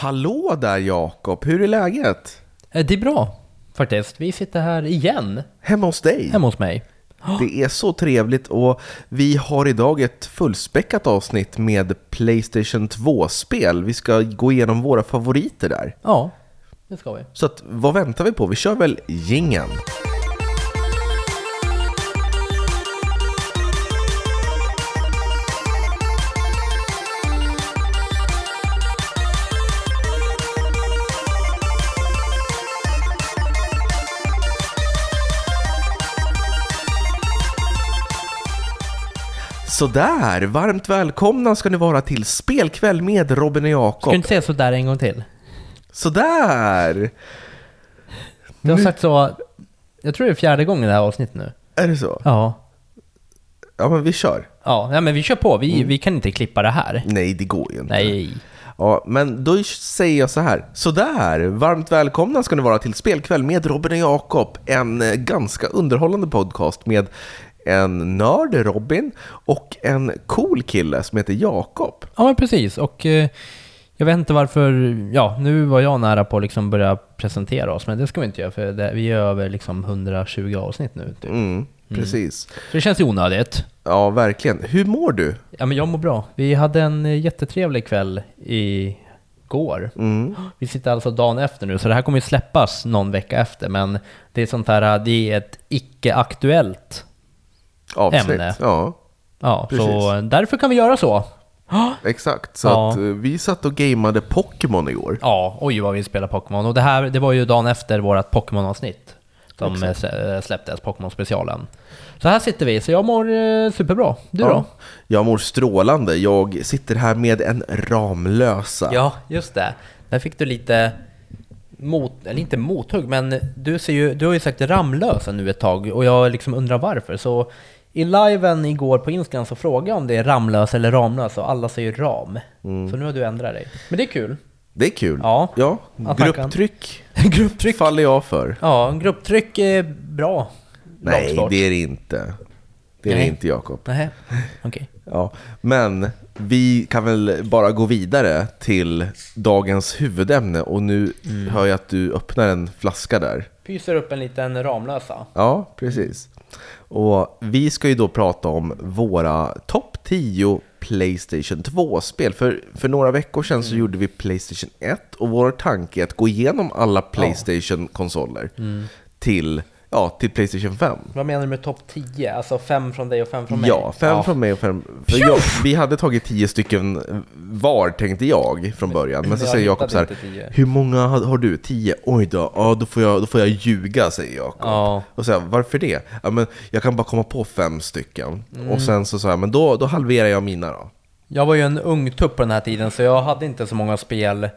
Hallå där Jakob, hur är läget? Eh, Det är bra faktiskt. Vi sitter här igen, Hemma hos dig? hemma hos mig. Det är så trevligt och vi har idag ett fullspäckat avsnitt med Playstation 2-spel. Vi ska gå igenom våra favoriter där. Ja, det ska vi. Så att, vad väntar vi på? Vi kör väl jingeln. Sådär, varmt välkomna ska ni vara till Spelkväll med Robin och Ska du Jakob. inte säga sådär en gång till? Sådär! Du har sagt så, jag tror det är fjärde gången i det här avsnittet nu. Är det så? Ja. Ja, men vi kör. Ja, nej, men vi kör på. Vi, vi kan inte klippa det här. Nej, det går ju inte. Nej. Ja, men då säger jag så här. Sådär, varmt välkomna ska ni vara till Spelkväll med Robin och Jakob. En eh, ganska underhållande podcast med en nörd, Robin, och en cool kille som heter Jakob. Ja, men precis. Och eh, jag vet inte varför, ja, nu var jag nära på att liksom börja presentera oss, men det ska vi inte göra, för det, vi är över liksom 120 avsnitt nu. Typ. Mm, precis. Så det känns ju onödigt. Ja, verkligen. Hur mår du? Ja, men jag mår bra. Vi hade en eh, jättetrevlig kväll igår. Mm. Vi sitter alltså dagen efter nu, så det här kommer ju släppas någon vecka efter, men det är sånt här, det är ett icke-aktuellt. Avsnitt? Ämne. Ja, Ja, så därför kan vi göra så. exakt. Så Ja. att eh, vi satt och gameade Pokémon igår. Ja, oj vad vi spelar Pokémon. Och det här, det var ju dagen efter vårt Pokémon-avsnitt. Som eh, slä- släpptes, Pokémon-specialen. Så här sitter vi, så jag mår eh, superbra. Du Ja. då? Jag mår strålande. Jag sitter här med en Ramlösa. Ja, just det. Där fick du lite mot, eller inte mothugg, men du, ser ju, du har ju sagt Ramlösa nu ett tag och jag liksom undrar varför. Så i liven igår på Instagram så frågade jag om det är Ramlös eller Ramlös och alla säger Ram. Så nu har du ändrat dig. Men det är kul. Det är kul. Ja. ja. Grupptryck Grupptryck. faller jag för. Ja, grupptryck är bra. Nej, lagsport. det är det inte. Det är det Nej. inte, Jakob. Nej, okej. Ja, men vi kan väl bara gå vidare till dagens huvudämne och nu Mm. hör jag att du öppnar en flaska där. Pyser upp en liten Ramlösa. Ja, precis. Och vi ska ju då prata om våra topp 10 Playstation 2-spel. För, för några veckor sedan Mm. så gjorde vi Playstation 1 och vår tanke är att gå igenom alla Playstation-konsoler Mm. till, ja, till Playstation 5. Vad menar du med topp 10? Alltså fem från dig och fem från mig? Ja, fem från mig och fem... För jag, vi hade tagit tio stycken var, tänkte jag från början. Men så jag säger Jakob så här, hur många har, har du? Tio? Oj då, ja, då, får jag, då får jag ljuga, säger Jakob. Ja. Och så här, varför det? Ja, men jag kan bara komma på fem stycken. Mm. Och sen så sa jag, men då, då halverar jag mina då. Jag var ju en ung tupp på den här tiden, så jag hade inte så många spel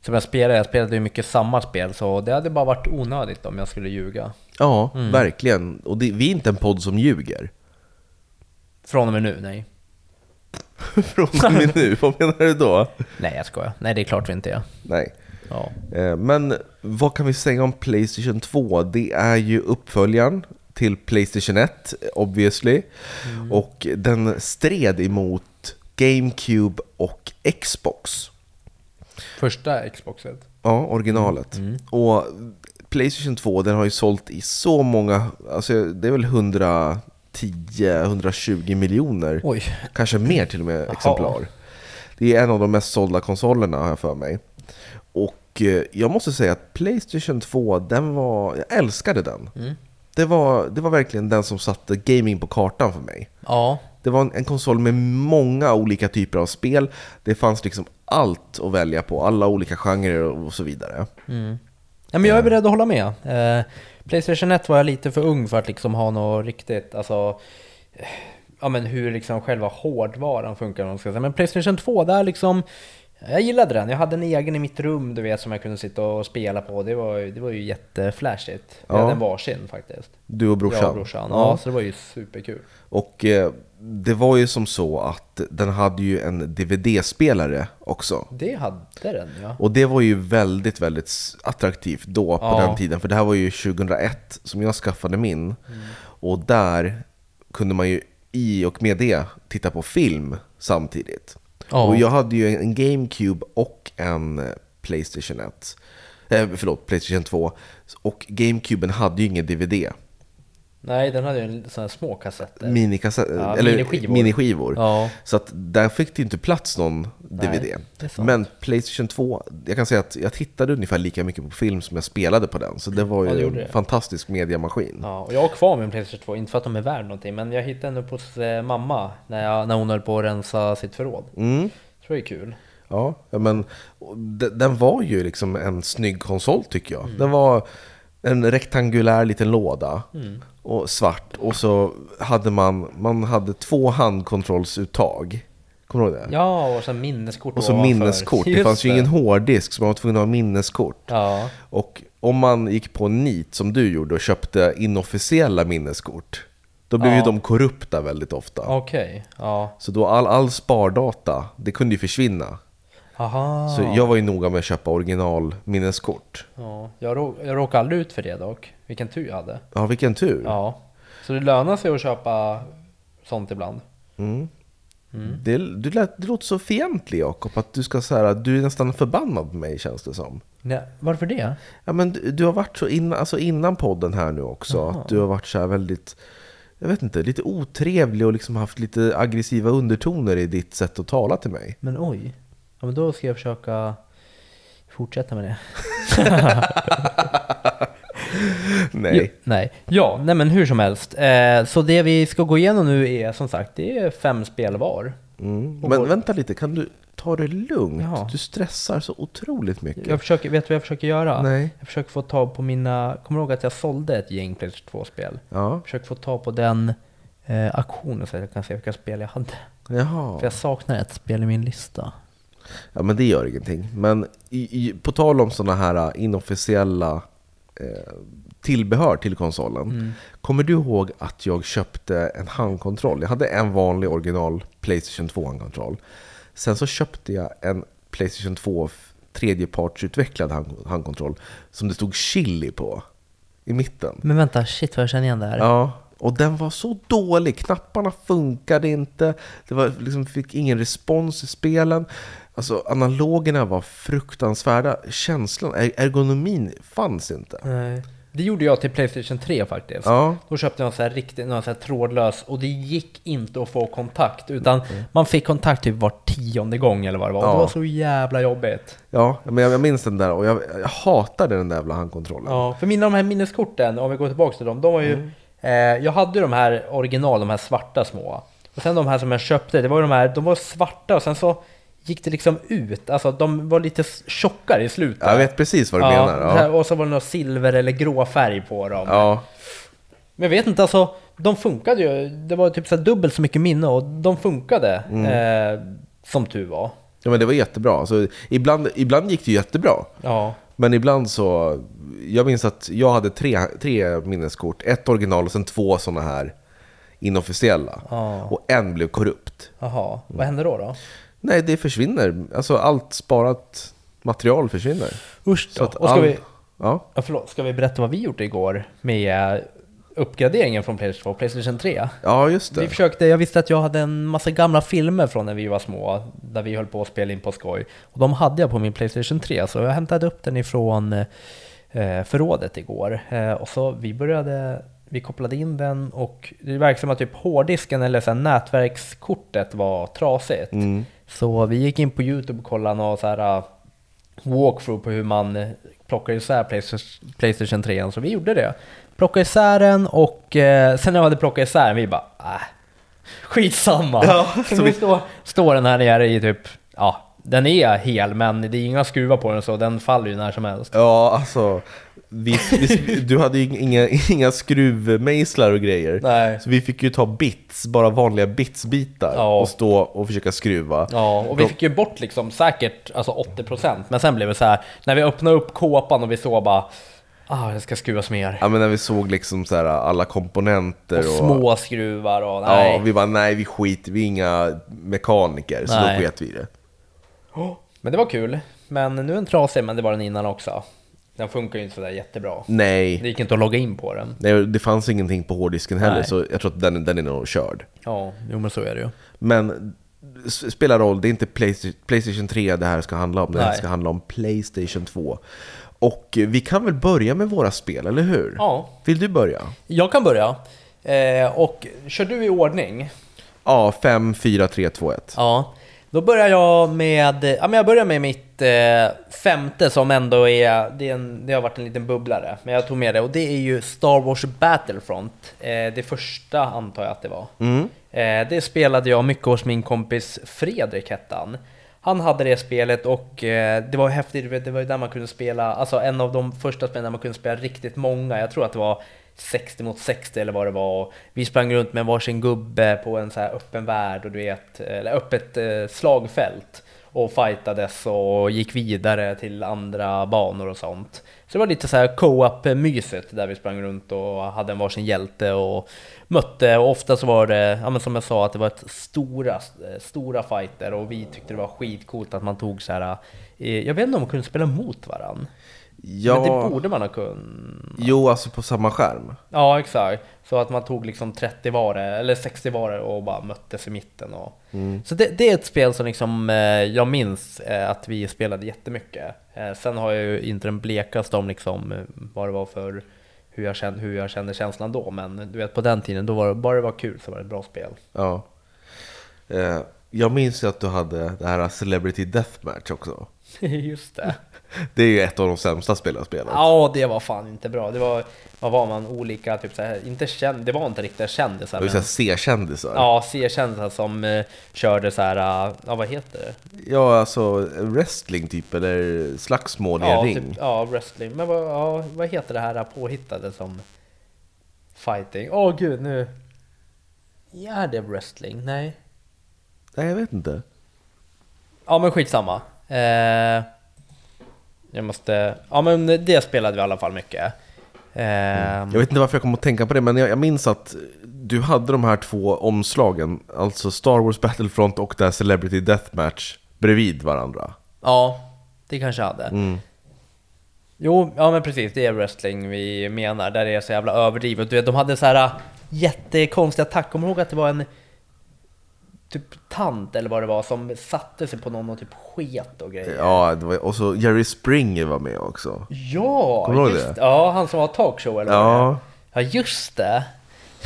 som jag spelade. Jag spelade ju mycket samma spel, så det hade bara varit onödigt om jag skulle ljuga. Ja, Mm. verkligen. Och det, vi är inte en podd som ljuger. Från och med nu, nej. Från och med nu, vad menar du då? Nej, jag skojar. Nej, det är klart vi inte är. Nej. Ja. Eh, Men vad kan vi säga om Playstation 2? Det är ju uppföljaren till Playstation 1, obviously. Och den stred emot GameCube och Xbox. Första Xboxet. Ja, originalet. Och Playstation 2, den har ju sålt i så många, alltså det är väl 110-120 miljoner. Oj. Kanske mer till och med exemplar. Det är en av de mest sålda konsolerna har jag för mig. Och eh, jag måste säga att Playstation 2, den var, jag älskade den. Det, var, det var verkligen den som satte gaming på kartan för mig. Ja. Det var en, en konsol med många olika typer av spel. Det fanns liksom allt att välja på, alla olika genrer och så vidare. Ja, men jag är beredd att hålla med. Eh, Playstation 1 var jag lite för ung för att liksom ha något riktigt, alltså, eh, ja men hur liksom själva hårdvaran funkar. man ska säga. Men Playstation 2, där liksom, jag gillade den. Jag hade en egen i mitt rum, du vet, som jag kunde sitta och spela på. Det var, det var ju jätteflashigt. Vi Ja. hade en varsin faktiskt. Du och brorsan. Jag och brorsan. Ja, så det var ju superkul. Och eh, det var ju som så att den hade ju en DVD-spelare också. Det hade den ja. Och det var ju väldigt, väldigt attraktivt då på Ja. den tiden. För det här var ju 2001 som jag skaffade min. Och där kunde man ju i och med det titta på film samtidigt. Oh. Och jag hade ju en GameCube och en eh, Playstation 1. Eh, förlåt, Playstation 2. Och GameCuben hade ju ingen DVD. Nej, den hade ju en sån här små kassetter. Minikassett, Ja, eller miniskivor. miniskivor. Ja. Så att där fick det inte plats någon DVD. sant. Men Playstation 2, jag kan säga att jag tittade ungefär lika mycket på film som jag spelade på den. Så det var Ja, ju gjorde en det. fantastisk mediamaskin. Ja, och jag har kvar min Playstation 2, inte för att de är värd någonting, men jag hittade den hos eh, mamma när, jag, när hon höll på att rensa sitt förråd. Mm. tror det är kul. Ja, ja, men den var ju liksom en snygg konsol tycker Mm. jag. Den var en rektangulär liten låda Mm. och svart. Och så hade man, man hade två handkontrollsuttag. Kommer du ihåg det? Ja, och så minneskort Och så ovanför. minneskort. Det fanns ju ingen hårddisk så man var tvungen att ha minneskort. Ja, Och om man gick på NIT som du gjorde och köpte inofficiella minneskort. Då blev ju Ja. de korrupta väldigt ofta. okej. Ja, Så då all, all spardata, det kunde ju försvinna. Aha. Så jag var ju noga med att köpa original minneskort. Ja, jag, rå, jag råkade aldrig ut för det dock. Vilken tur jag hade. Ja, vilken tur. Ja. Så det lönar sig att köpa sånt ibland. Mm. Det, du lät, det låter så fientlig Jakob, att du ska säga du är nästan förbannad på mig känns det som. Nej, varför det? Ja, men du, du har varit så innan, alltså innan podden här nu också, Jaha. att du har varit så här väldigt, jag vet inte, lite otrevlig och liksom haft lite aggressiva undertoner i ditt sätt att tala till mig. Men oj. Ja, men då ska jag försöka fortsätta med det. Nej. Jo, nej. Ja, nej men hur som helst. Eh, så det vi ska gå igenom nu är som sagt, det är fem spel var. Mm. Men vår- vänta lite, kan du ta det lugnt? Ja. Du stressar så otroligt mycket. Jag försöker, vet du vad jag försöker göra? Nej. Jag försöker få tag på mina, kommer du ihåg att jag sålde ett gäng Playstation 2-spel? Ja, Jag försöker få tag på den eh, auktionen så att jag kan se vilka spel jag hade. För jaha. jag saknar ett spel i min lista. Ja, men det gör ingenting. Men i, i, på tal om sådana här äh, inofficiella eh, tillbehör till konsolen. Mm. Kommer du ihåg att jag köpte en handkontroll? Jag hade en vanlig original Playstation 2 handkontroll. Sen så köpte jag en Playstation 2 f- tredjepartsutvecklad hand, handkontroll som det stod chili på i mitten. Men vänta, shit vad jag känner igen det här. Ja, och den var så dålig. Knapparna funkade inte. Det var liksom, fick ingen respons i spelen. Alltså analogerna var fruktansvärda. Känslan, er- ergonomin fanns inte. Nej. Det gjorde jag till Playstation 3 faktiskt. Ja, Då köpte jag en så här riktigt, någon så här trådlös och det gick inte att få kontakt utan man fick kontakt typ var tionde gång eller vad det var. Ja. Det var så jävla jobbigt. ja men jag, jag minns den där och jag, jag hatade den där jävla handkontrollen. Ja, för mina de här minneskorten, om vi går tillbaka till dem, de var ju... Eh, jag hade ju de här original, de här svarta små. Och sen de här som jag köpte, det var ju de här, de var svarta och sen så gick det liksom ut. Alltså de var lite tjockare i slutet. Jag vet precis vad du menar. det här, Ja. och så var det någon silver eller grå färg på dem. Ja. Men jag vet inte, alltså de funkade ju. Det var typ så dubbelt så mycket minne och de funkade. Eh, som tur var. ja, men det var jättebra. Alltså, ibland, ibland gick det jättebra. Ja. Men ibland så, jag minns att jag hade tre, tre minneskort. Ett original och sen två sådana här inofficiella. Ja. Och en blev korrupt. Jaha, vad hände då då? Nej, det försvinner. Alltså allt sparat material försvinner. Usch Så då. att Och ska all- vi, Ja, ja, förlåt, ska vi berätta vad vi gjorde igår med uppgraderingen från Playstation 2 och Playstation 3? ja just Vi det. försökte, jag visste att jag hade en massa gamla filmer från när vi var små, där vi höll på att spela in på skoj. Och de hade jag på min Playstation 3, så jag hämtade upp den ifrån eh, förrådet igår. Eh, och så vi började, vi kopplade in den och det verkar som att typ hårddisken eller så nätverkskortet var trasigt. Mm. Så vi gick in på Youtube och kollade någon så här uh, walkthrough på hur man eh, plockar isär Playstation- Playstation 3. Så vi gjorde det. Plockade isär den och eh, sen när jag hade plockat isär den, vi bara äh, skitsamma. Ja, så så vi vi- står, står den här nere i typ, ja, den är hel men det är inga skruvar på den så den faller ju när som helst. Ja, alltså. Vi, vi, du hade ju inga, inga skruvmejslar och grejer. Nej. Så vi fick ju ta bits, bara vanliga bitsbitar Ja. och stå och försöka skruva. Ja, och vi fick ju bort liksom säkert alltså 80% men sen blev det så här när vi öppnade upp kåpan och vi såg bara Ah, det ska skruvas mer. Ja men när vi såg liksom så här alla komponenter Och och, små skruvar och nej. Ja, vi bara nej vi skiter, vi är inga mekaniker så Nej. då sket vi i Men det var kul. Men nu är den trasig, men det var den innan också. Den funkar ju inte sådär jättebra. Nej, Det gick inte att logga in på den. nej det fanns ingenting på hårddisken heller Nej. så jag tror att den, den är nog körd. Ja, jo men så är det ju. Men spelar roll, det är inte Playsta- Playstation 3 det här ska handla om, det här Nej. ska handla om Playstation 2. Och vi kan väl börja med våra spel, eller hur? Ja, Vill du börja? jag kan börja. Eh, och kör du i ordning? Ja, 5, 4, 3, 2, 1. Ja, då börjar jag med, ja men jag börjar med mitt eh, femte som ändå är, det, är en, det har varit en liten bubblare, men jag tog med det och det är ju Star Wars Battlefront. Eh, det första antar jag att det var. Mm. Eh, det spelade jag mycket hos min kompis Fredrik hette han. Han hade det spelet och eh, det var häftigt, det var ju där man kunde spela, alltså en av de första spelen där man kunde spela riktigt många, jag tror att det var 60 mot 60 eller vad det var. Vi sprang runt med varsin gubbe på en så här öppen värld och du vet, eller öppet eh, slagfält och fightades och gick vidare till andra banor och sånt. Så det var lite så här co-op myset där vi sprang runt och hade en varsin hjälte och mötte och ofta så var det, ja men som jag sa, att det var ett stora, eh, stora fighter och vi tyckte det var skitcoolt att man tog så här, eh, jag vet inte om man kunde spela mot varann. Ja, Men det borde man ha kunnat. jo alltså på samma skärm. Ja, exakt. Så att man tog liksom 30 varor, eller 60 varor och bara möttes i mitten. Och... Så det, det är ett spel som liksom, eh, jag minns eh, att vi spelade jättemycket. Eh, sen har jag ju inte den blekaste om liksom, vad det var för hur jag, kände, hur jag kände känslan då. Men du vet på den tiden, då var det, bara det var kul så var det ett bra spel. Ja. Jag minns ju att du hade det här Celebrity Deathmatch också. Just det. Det är ju ett av de sämsta spelen jag spelat. Ja, det var fan inte bra. Det var, vad var man, olika, typ så här, inte känd, det var inte riktiga kändisar. Det vill Men, C-kändisar. ja, C-kändisar som eh, körde så här, eh, ja vad heter det? Ja, alltså wrestling typ, eller slagsmål i Ja, en ring. typ, ja, wrestling. Men vad, ja, vad heter det här påhittade som fighting? Åh gud, nu... Ja, är det wrestling? Nej. Nej, jag vet inte. Ja, men skitsamma. Eh, jag måste... Ja, men det spelade vi i alla fall mycket. Eh, Jag vet inte varför jag kom att tänka på det, men jag, jag minns att du hade de här två omslagen, alltså Star Wars Battlefront och där Celebrity Deathmatch bredvid varandra. Ja, det kanske jag hade. Mm. Jo, ja men precis, det är wrestling vi menar, där det är så jävla överdrivet. Du vet, de hade så här äh, jättekonstiga attack. Kommer ihåg att det var en typ tant eller vad det var som satte sig på någon och typ sket och grejer? Ja, det var, och så Jerry Springer var med också. Ja, Kommer just det? Ja, han som har talkshow eller vad det är. Ja, Ja, just det.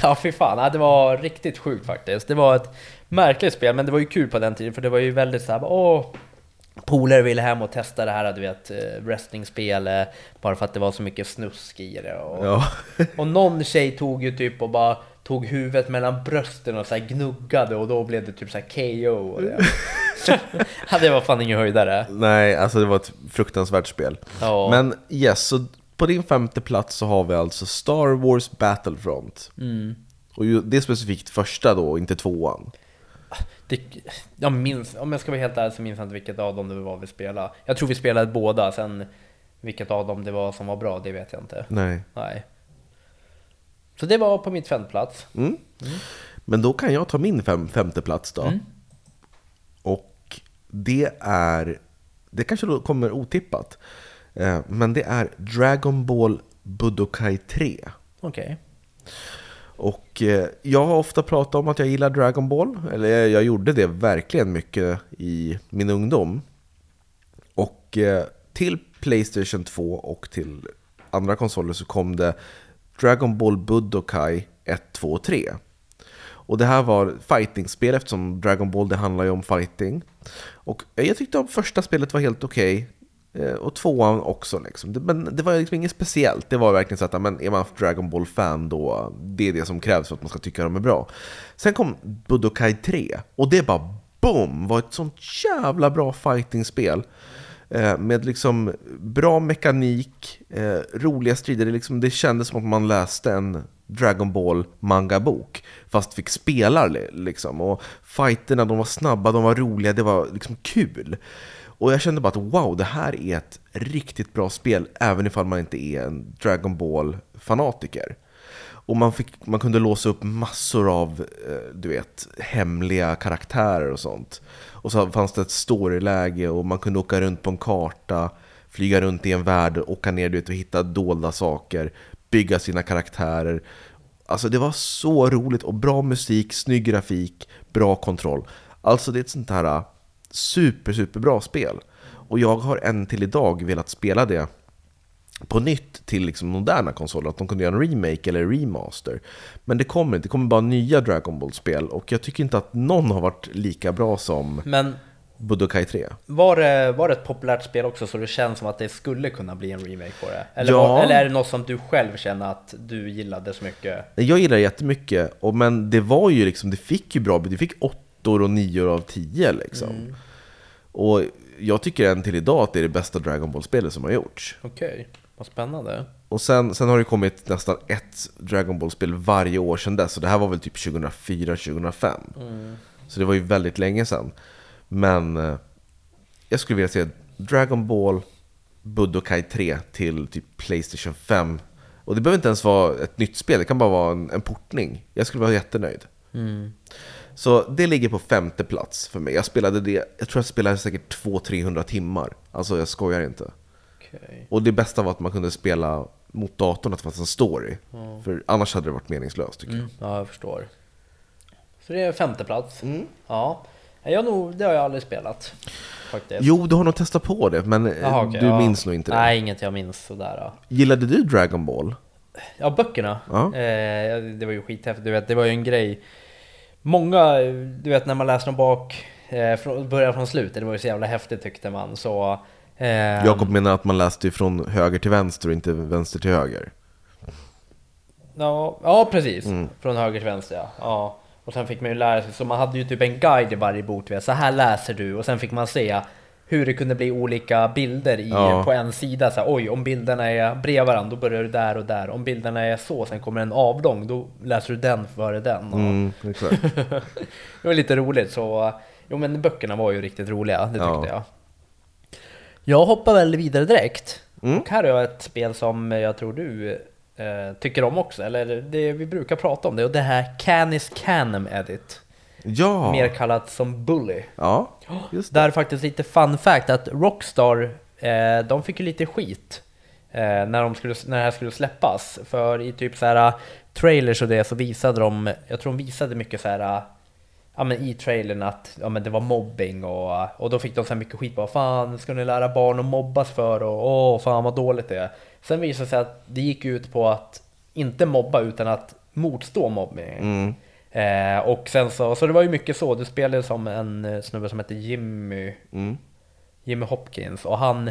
Ja, fy fan. Ja, det var riktigt sjukt faktiskt. Det var ett märkligt spel, men det var ju kul på den tiden, för det var ju väldigt så här, åh, polare ville hem och testa det här, du vet, eh, wrestlingspel, bara för att det var så mycket snusk i det. Och, ja. och någon tjej tog ju typ och bara tog huvudet mellan brösten och så gnuggade och då blev det typ så här KO. Och det. det var fan ingen höjdare. Nej, alltså det var ett fruktansvärt spel. Ja. Men yes, så på din femte plats så har vi alltså Star Wars Battlefront. Mm. Och det är specifikt första då, inte tvåan. Det, jag minns, om jag ska vara helt ärlig så minns jag inte vilket av dem det var vi spelade. Jag tror vi spelade båda, sen vilket av dem det var som var bra, det vet jag inte. Nej. Nej. Så det var på mitt femteplats. Mm. Men då kan jag ta min fem, femte plats då. Mm. Och det är, det kanske då kommer otippat, eh, men det är Dragon Ball Budokai 3. Okej. Och eh, jag har ofta pratat om att jag gillar Dragon Ball, eller jag, jag gjorde det verkligen mycket i min ungdom. Och eh, till Playstation 2 och till andra konsoler så kom det Dragon Ball Budokai 1, 2 och 3. Och det här var fightingspel eftersom Dragon Ball det handlar ju om fighting. Och jag tyckte att första spelet var helt okej. Okay. Och tvåan också liksom. Men det var liksom inget speciellt. Det var verkligen så att men är man Dragon Ball-fan då, det är det som krävs för att man ska tycka de är bra. Sen kom Budokai 3 och det bara boom! var ett sånt jävla bra fightingspel. Eh, med liksom bra mekanik, eh, roliga strider. Det, liksom, det kändes som att man läste en Dragon Ball manga-bok. Fast fick spela liksom. Och fighterna, de var snabba, de var roliga, det var liksom kul. Och jag kände bara att wow, det här är ett riktigt bra spel. Även ifall man inte är en Dragon Ball-fanatiker. Och man, fick, man kunde låsa upp massor av, eh, du vet, hemliga karaktärer och sånt. Och så fanns det ett storyläge och man kunde åka runt på en karta, flyga runt i en värld, åka ner dit och hitta dolda saker, bygga sina karaktärer. Alltså det var så roligt och bra musik, snygg grafik, bra kontroll. Alltså det är ett sånt här äh, super, superbra spel. Och jag har än till idag velat spela det på nytt till liksom moderna konsoler, att de kunde göra en remake eller remaster. Men det kommer inte, det kommer bara nya Dragon Ball-spel och jag tycker inte att någon har varit lika bra som Men Budokai 3. var det, var det ett populärt spel också så det känns som att det skulle kunna bli en remake på det? Eller, Ja. var, eller är det något som du själv känner att du gillade så mycket? Jag gillar det jättemycket, och, men det var ju liksom, det fick ju bra det fick 8 och 9 av 10 liksom. Och jag tycker än till idag att det är det bästa Dragon Ball-spelet som har gjorts. Okej, vad spännande. Och sen, sen har det kommit nästan ett Dragon Ball-spel varje år sedan dess, och det här var väl typ 2004-2005. Så det var ju väldigt länge sedan. Men eh, jag skulle vilja se Dragon Ball Budokai 3 till typ Playstation 5. Och det behöver inte ens vara ett nytt spel, det kan bara vara en, en portning. Jag skulle vara jättenöjd. Så det ligger på femte plats för mig. Jag spelade det, jag tror jag spelade säkert 200-300 timmar. Alltså jag skojar inte. Okej. Och det bästa var att man kunde spela mot datorn, att det fanns en story. För annars hade det varit meningslöst tycker Mm, ja, jag förstår. Så det är femte plats. Ja. Jag nog, det har jag aldrig spelat. Faktiskt. jag. Jo, du har nog testat på det, men eh, Jaha, okej, du ja. minns nog inte det. Nej, inget jag minns sådär. Ja, Gillade du Dragon Ball? ja böckerna. Ja. Eh, det var ju skithäftigt. Du vet, det var ju en grej. Många, du vet när man läste dem bak, eh, från, börjar från slutet, det var ju så jävla häftigt tyckte man. Så, Jakob menar att man läste från höger till vänster och inte vänster till höger. Ja, ja precis. Mm. Från höger till vänster ja. ja. Och sen fick man ju lära sig, så man hade ju typ en guide i varje bok, så här läser du. Och sen fick man se hur det kunde bli olika bilder i, Ja. på en sida. Så här, Oj, om bilderna är bredvid varandra, då börjar du där och där. Om bilderna är så, sen kommer en avlång, då läser du den före den. Och Mm. Det var lite roligt, så jo men böckerna var ju riktigt roliga, det tyckte Ja. jag. Jag hoppar väl vidare direkt. Mm. Och här har jag ett spel som jag tror du eh, tycker om också, eller det vi brukar prata om det, och det här Canis Canem Edit. Ja, Mer kallat som Bully. ja just det. Där faktiskt lite fun fact att Rockstar, eh, de fick ju lite skit eh, när, de skulle, när det här skulle släppas. För i typ så här trailers och det så visade de, jag tror de visade mycket så här Ja men i trailern att ja, men det var mobbing och, och då fick de så här mycket skit på fan ska ni lära barn att mobbas för och åh fan vad dåligt det är. Sen visade det sig att det gick ut på att inte mobba utan att motstå mobbning. Mm. Eh, och sen så, så det var ju mycket så, du spelade som en eh, snubbe som hette Jimmy, Mm. Jimmy Hopkins och han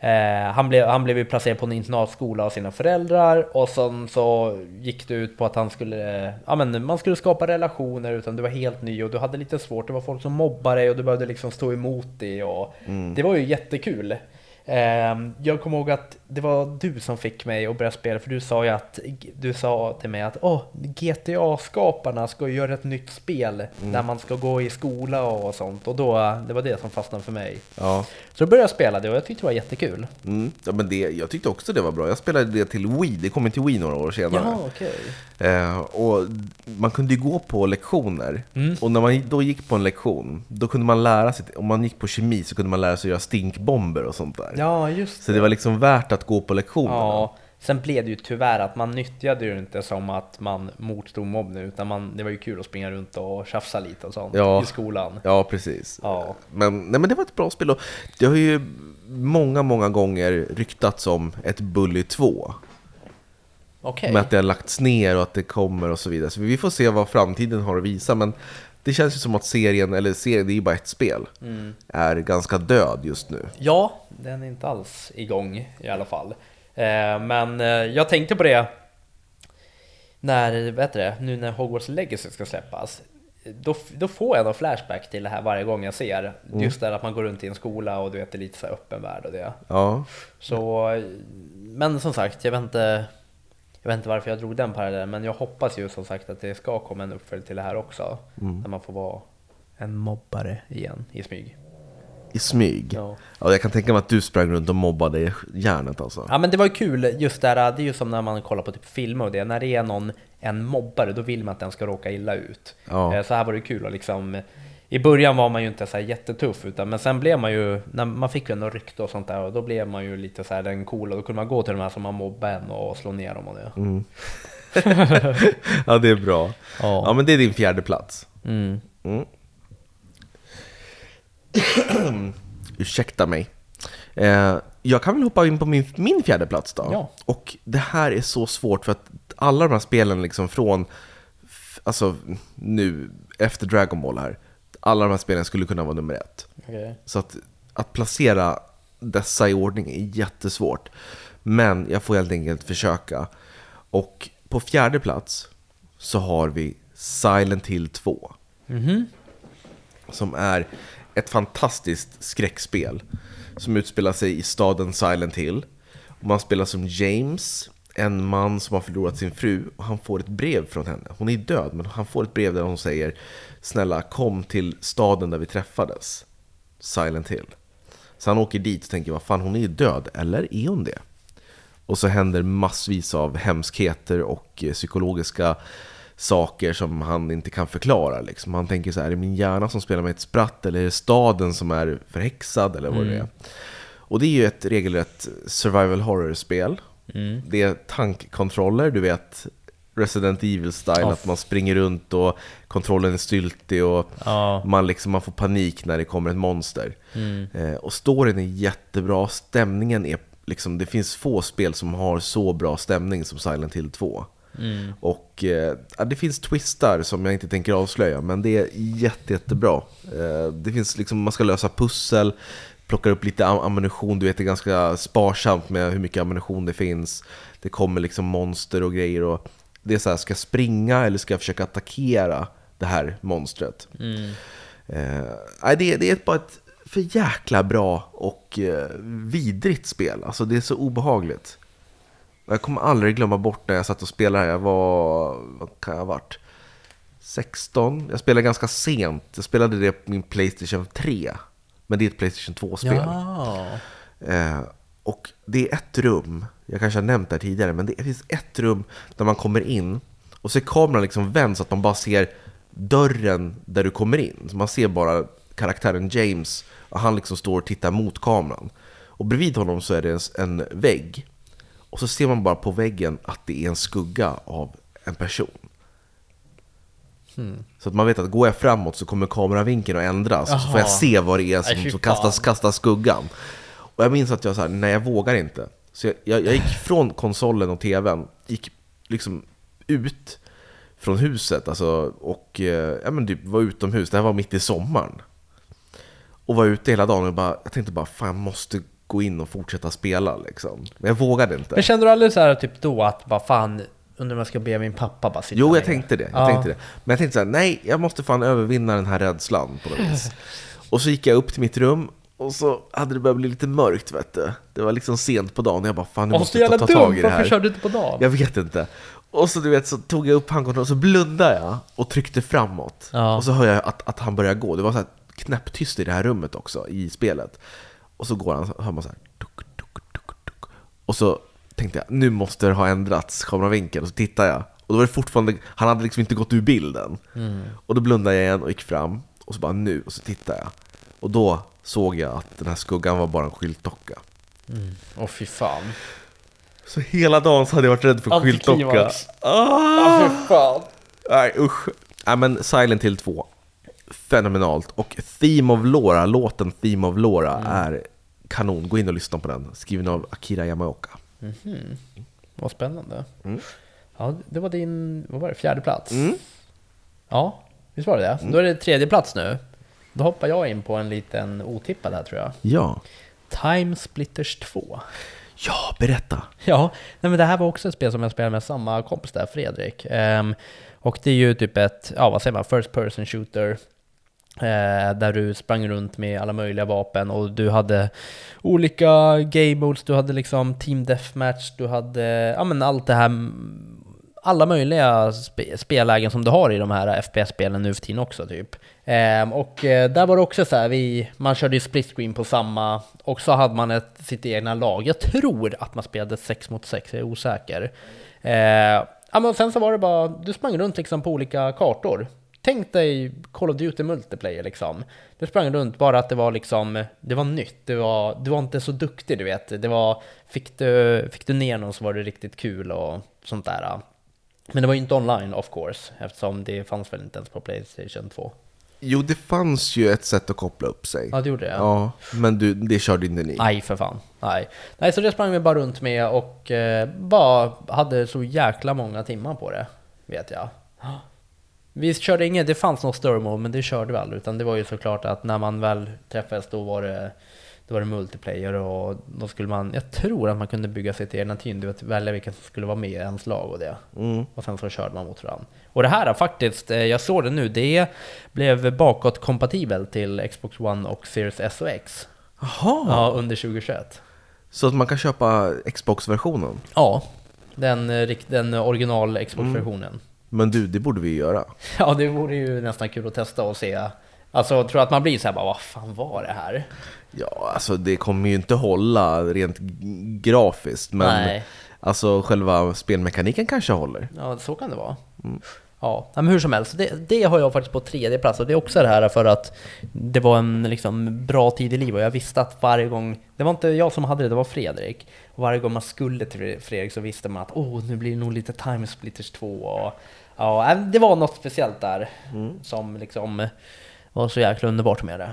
eh, han, blev, han blev ju placerad på en internatskola av sina föräldrar och sen så gick det ut på att han skulle, eh, ja men man skulle skapa relationer utan du var helt ny och du hade lite svårt, det var folk som mobbade dig och du behövde liksom stå emot det och det var ju jättekul. Eh, jag kommer ihåg att det var du som fick mig att börja spela för du sa ju att du sa till mig att åh, GTA-skaparna ska göra ett nytt spel där man ska gå i skola och sånt och då, det var det som fastnade för mig. Ja. Så då började jag spela det och jag tyckte det var jättekul. Mm. ja, men det, jag tyckte också det var bra. Jag spelade det till Wii, det kom till Wii några år senare. Ja, okej. Eh, och man kunde ju gå på lektioner. Mm. Och när man då gick på en lektion, då kunde man lära sig, om man gick på kemi så kunde man lära sig att göra stinkbomber och sånt där. Ja, just Så det var liksom värt att gå på lektionerna. Ja, sen blev det ju tyvärr att man nyttjade ju inte som att man motstod mobbning utan man, det var ju kul att springa runt och tjafsa lite och sånt Ja. i skolan. Ja, precis. Ja. Men, nej, men det var ett bra spel och det har ju många, många gånger ryktats om ett Bully 2. Okej. Med att det har lagts ner och att det kommer och så vidare. Så vi får se vad framtiden har att visa. Men det känns ju som att serien, eller serien, det är ju bara ett spel, Mm. är ganska död just nu. Ja, den är inte alls igång i alla fall. Eh, men eh, jag tänkte på det när, vet det, nu när Hogwarts Legacy ska släppas. Då, då får jag någon flashback till det här varje gång jag ser. Just där att man går runt i en skola och du vet, det är lite så här öppen värld och det. Ja, Så, men som sagt, jag vet inte jag vet inte varför jag drog den parallellen, men jag hoppas ju som sagt att det ska komma en uppföljd till det här också. Där man får vara en mobbare igen i smyg. i smyg. Ja. Ja, jag kan tänka mig att du sprang runt och mobbade järnet alltså. Ja men det var ju kul just där, det är ju som när man kollar på typ filmer och det, när det är någon, en mobbare, då vill man att den ska råka illa ut. Ja. Eh, Så här var det kul och liksom i början var man ju inte så här jättetuff, utan, men sen blev man ju, när man fick ju ändå rykte och sånt där, och då blev man ju lite så här den coola, då kunde man gå till de här som man mobbade en och slå ner dem och det. Mm. ja, det är bra. Ja. Ja, men det är din fjärde plats. Mm. Mm. Ursäkta mig. Eh, jag kan väl hoppa in på min, min fjärde plats då. Ja. Och det här är så svårt för att alla de här spelen liksom från, alltså nu efter Dragon Ball här, alla de här spelen skulle kunna vara nummer ett. Så att, att placera dessa i ordning är jättesvårt. Men jag får helt enkelt försöka. Och på fjärde plats så har vi Silent Hill 2. Som är ett fantastiskt skräckspel. Som utspelar sig i staden Silent Hill. Och man spelar som James, en man som har förlorat sin fru. Och han får ett brev från henne. Hon är död, men han får ett brev där hon säger Snälla, kom till staden där vi träffades. Silent Hill. Så han åker dit och tänker, vad fan, hon är ju död, eller är hon det? Och så händer massvis av hemskheter och eh, psykologiska saker som han inte kan förklara. Liksom. Han tänker så här, är det min hjärna som spelar med ett spratt eller är det staden som är förhäxad eller vad det är? Och det är ju ett regelrätt survival horror-spel. Det är tankkontroller, du vet Resident Evil-style, att man springer runt och kontrollen är styltig och Ja. man, liksom, man får panik när det kommer ett monster. Mm. Eh, och storyn är jättebra, stämningen är liksom, det finns få spel som har så bra stämning som Silent Hill 2. Mm. Och eh, ja, det finns twistar som jag inte tänker avslöja, men det är jätte, jättebra. Eh, det finns liksom, man ska lösa pussel, plockar upp lite am- ammunition, du vet det är ganska sparsamt med hur mycket ammunition det finns. Det kommer liksom monster och grejer och det är så här, ska jag springa eller ska jag försöka attackera det här monstret? Mm. Eh, det, det är bara ett för jäkla bra och eh, vidrigt spel. Alltså det är så obehagligt. Jag kommer aldrig glömma bort när jag satt och spelade här. Jag var, vad kan jag ha varit? 16? Jag spelade ganska sent. Jag spelade det på min Playstation 3. Men det är ett Playstation 2-spel. Ja. Eh, och det är ett rum, jag kanske har nämnt det här tidigare, men det finns ett rum där man kommer in och så är kameran liksom vänd så att man bara ser dörren där du kommer in. Så man ser bara karaktären James och han liksom står och tittar mot kameran. Och bredvid honom så är det en, en vägg. Och så ser man bara på väggen att det är en skugga av en person. Så att man vet att går jag framåt så kommer kameravinkeln att ändras och så får jag se vad det är som, fy som kastas, kastar skuggan. Och jag minns att jag sa nej jag vågar inte. Så jag, jag, jag gick från konsolen och tvn, gick liksom ut från huset alltså, och eh, ja, men typ var utomhus, det här var mitt i sommaren. Och var ute hela dagen och bara, jag tänkte bara fan jag måste gå in och fortsätta spela liksom. Men jag vågade inte. Men kände du aldrig så här typ då att bara fan, undrar om jag ska be min pappa bara sitta Jo, jag tänkte det. Jag Ja. tänkte det. Men jag tänkte så här, nej, jag måste fan övervinna den här rädslan på något vis. Och så gick jag upp till mitt rum och så hade det börjat bli lite mörkt, vet du. Det var liksom sent på dagen och jag bara, fan nu måste jag ta, ta tag i det Varför här. körde du inte på dagen? Jag vet inte. Och så du vet, så tog jag upp handkontrollen och så blundade jag och tryckte framåt. Ja. Och så hör jag att, att han börjar gå. Det var så här knäpptyst i det här rummet också, i spelet. Och så går han, så hör man så här, tuk, tuk, tuk, tuk. Och så tänkte jag, nu måste det ha ändrats, kameravinkeln. Och så tittar jag. Och då var det fortfarande, han hade liksom inte gått ur bilden. Och då blundade jag igen och gick fram. Och så bara nu, och så tittade jag. Och då såg jag att den här skuggan var bara en skyltdocka. Åh fy fan. Så hela dagen så hade jag varit rädd för skyltdocka. Ah! fy fan. Nej usch. Nej men Silent Hill 2. Fenomenalt. Och Theme of Laura, låten Theme of Laura är kanon. Gå in och lyssna på den. Skriven av Akira Yamaoka. Vad spännande. Mm. Ja, det var din, vad var det, fjärde plats? Mm. Ja, visst var det det? Då är det tredje plats nu. Då hoppar jag in på en liten otippad här tror jag. Ja. Time Splitters 2. Ja, berätta. Ja, nej men det här var också ett spel som jag spelade med samma kompis där, Fredrik. Ehm, och det är ju typ ett, ja vad säger man, First person shooter. Eh, där du sprang runt med alla möjliga vapen och du hade olika game modes, du hade liksom team deathmatch, du hade, ja men allt det här, alla möjliga spe, spellägen som du har i de här FPS-spelen nu för tiden också typ. Ehm, och eh, där var det också så här, vi, man körde ju split screen på samma, och så hade man ett, sitt egna lag. Jag tror att man spelade 6 mot 6, jag är osäker. Ehm, ja, men sen så var det bara, du sprang runt liksom på olika kartor. Tänk dig Call of Duty multiplayer liksom. Du sprang runt bara att det var liksom, det var nytt, det var, du var inte så duktig du vet. Det var, fick du, fick du ner någon så var det riktigt kul och sånt där. Men det var ju inte online of course, eftersom det fanns väl inte ens på Playstation 2. Jo, det fanns ju ett sätt att koppla upp sig. Ja, det gjorde det. Ja, men du, det körde inte ni. Nej, för fan. Nej. Nej, så det sprang vi bara runt med och eh, bara hade så jäkla många timmar på det, vet jag. Vi körde inget, det fanns något story mode, men det körde vi aldrig, utan det var ju såklart att när man väl träffades då var det då var det multiplayer och då skulle man, jag tror att man kunde bygga sitt egna team, du vet, välja vilka som skulle vara med i ens lag och det. Mm. Och sen så körde man mot varandra. Och det här faktiskt, eh, jag såg det nu, det blev bakåt kompatibelt till Xbox One och Series S och X. Jaha, Ja, under 2021. så att man kan köpa Xbox-versionen? Ja, den, eh, den original Xbox-versionen. Men du, det borde vi göra. Ja, det vore ju nästan kul att testa och se. Alltså, jag tror att man blir så här bara, vad fan var det här? Ja, alltså det kommer ju inte hålla rent grafiskt, men Nej. alltså själva spelmekaniken kanske håller. Ja, så kan det vara. Ja, men hur som helst, det, det har jag faktiskt på tredje plats och det är också det här för att det var en liksom bra tid i livet och jag visste att varje gång, det var inte jag som hade det, det var Fredrik. Och varje gång man skulle till Fredrik så visste man att åh, nu blir det nog lite Time Splitters 2 och ja, det var något speciellt där som liksom var så jäkla underbart med det.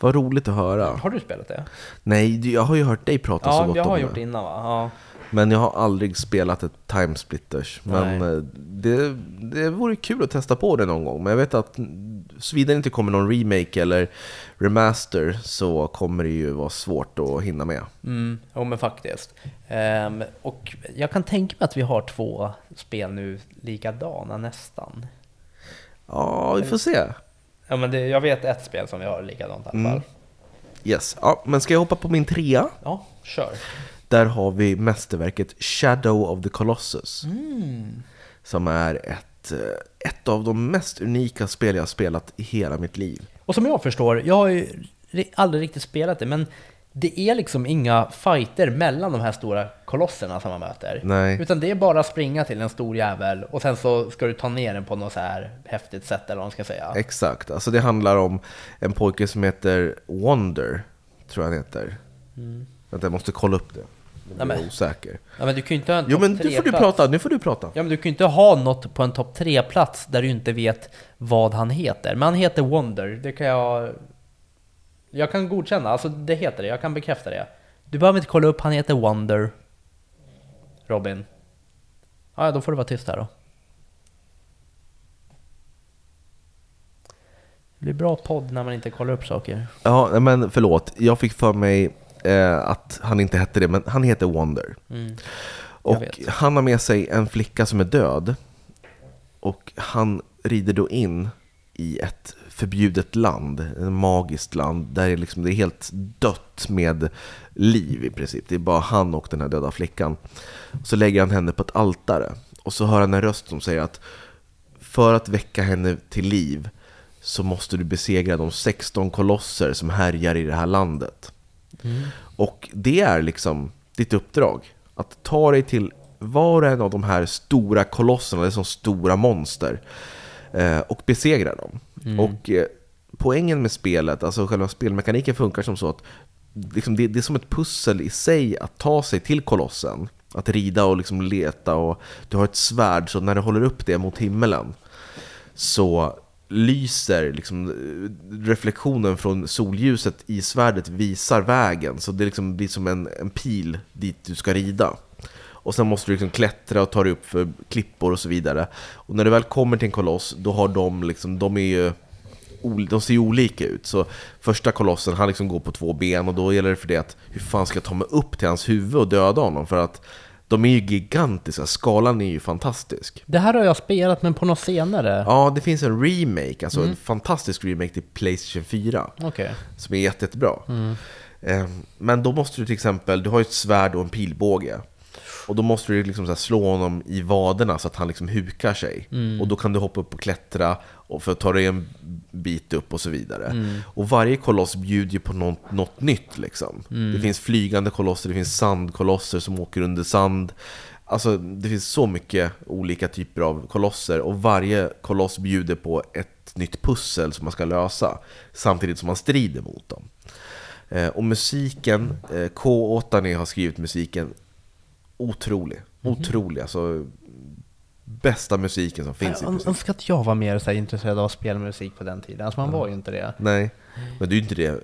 Vad roligt att höra. Har du spelat det? Nej, jag har ju hört dig prata så Ja, gott jag har om gjort det. det innan va? Ja. Men jag har aldrig spelat ett Time Splitters. Men Nej. eh, det, det vore kul att testa på det någon gång. Men jag vet att mm, såvida det inte kommer någon remake eller remaster så kommer det ju vara svårt att hinna med. Mm, jo men faktiskt. Ehm, och jag kan tänka mig att vi har två spel nu likadana nästan. Ja, vi får se. Ja men det, jag vet ett spel som vi har likadant i alla fall. Yes. Ja, men ska jag hoppa på min trea? Ja, kör. Där har vi mästerverket Shadow of the Colossus. Som är ett, eh, ett av de mest unika spel jag har spelat i hela mitt liv. Och som jag förstår, jag har ju ri- aldrig riktigt spelat det, men det är liksom inga fighter mellan de här stora kolosserna som man möter. Nej. Utan det är bara att springa till en stor jävel och sen så ska du ta ner den på något så här häftigt sätt eller vad man ska säga. Exakt, alltså det handlar om en pojke som heter Wonder, tror jag han heter. Vänta, jag måste kolla upp det. Nu Nej, blir jag osäker. Ja, men du kan ju inte ha en Jo men nu får du tre-plats. prata, nu får du prata. Ja men du kan ju inte ha något på en topp tre plats där du inte vet vad han heter. Men han heter Wonder, det kan jag... Jag kan godkänna, alltså det heter det, jag kan bekräfta det. Du behöver inte kolla upp, han heter Wonder. Robin. Ja, då får du vara tyst här då. Det blir bra podd när man inte kollar upp saker. Ja, men förlåt, jag fick för mig eh, att han inte hette det, men han heter Wonder. Mm. Och han har med sig en flicka som är död. Och han rider då in i ett förbjudet land, ett magiskt land, där det, är liksom, det är helt dött med liv i princip. Det är bara han och den här döda flickan. Så lägger han henne på ett altare. Och så hör han en röst som säger att för att väcka henne till liv så måste du besegra de 16 kolosser som härjar i det här landet. Och det är liksom ditt uppdrag. Att ta dig till var och en av de här stora kolosserna, det är som stora monster, eh, och besegra dem. Och eh, poängen med spelet, alltså själva spelmekaniken funkar som så att liksom det, det är som ett pussel i sig att ta sig till kolossen. Att rida och liksom leta och du har ett svärd så när du håller upp det mot himmelen så lyser liksom reflektionen från solljuset i svärdet visar vägen. Så det liksom blir som en, en pil dit du ska rida. Och sen måste du liksom klättra och ta dig upp för klippor och så vidare. Och när du väl kommer till en koloss, då har de liksom, de är ju de ser ju olika ut. Så första kolossen, han liksom går på två ben och då gäller det för det att hur fan ska jag ta mig upp till hans huvud och döda honom? För att de är ju gigantiska, skalan är ju fantastisk. Det här har jag spelat, men på något senare. Ja, det finns en remake, alltså en fantastisk remake till Playstation 4 Okej. som är jätte, jättebra. Eh, Men då måste du till exempel, du har ju ett svärd och en pilbåge. Och då måste du liksom så slå honom i vaderna så att han liksom hukar sig. Och då kan du hoppa upp och klättra och för att ta dig en bit upp och så vidare. Och varje koloss bjuder ju på något, något nytt liksom. Det finns flygande kolosser, det finns sandkolosser som åker under sand. Alltså det finns så mycket olika typer av kolosser och varje koloss bjuder på ett nytt pussel som man ska lösa samtidigt som man strider mot dem. Eh, och musiken, eh, K8 har skrivit musiken otrolig. Otrolig, alltså bästa musiken som finns i Jag önskar att jag var mer så intresserad av spelmusik på den tiden. Alltså man var ju inte det. Nej, men du är inte det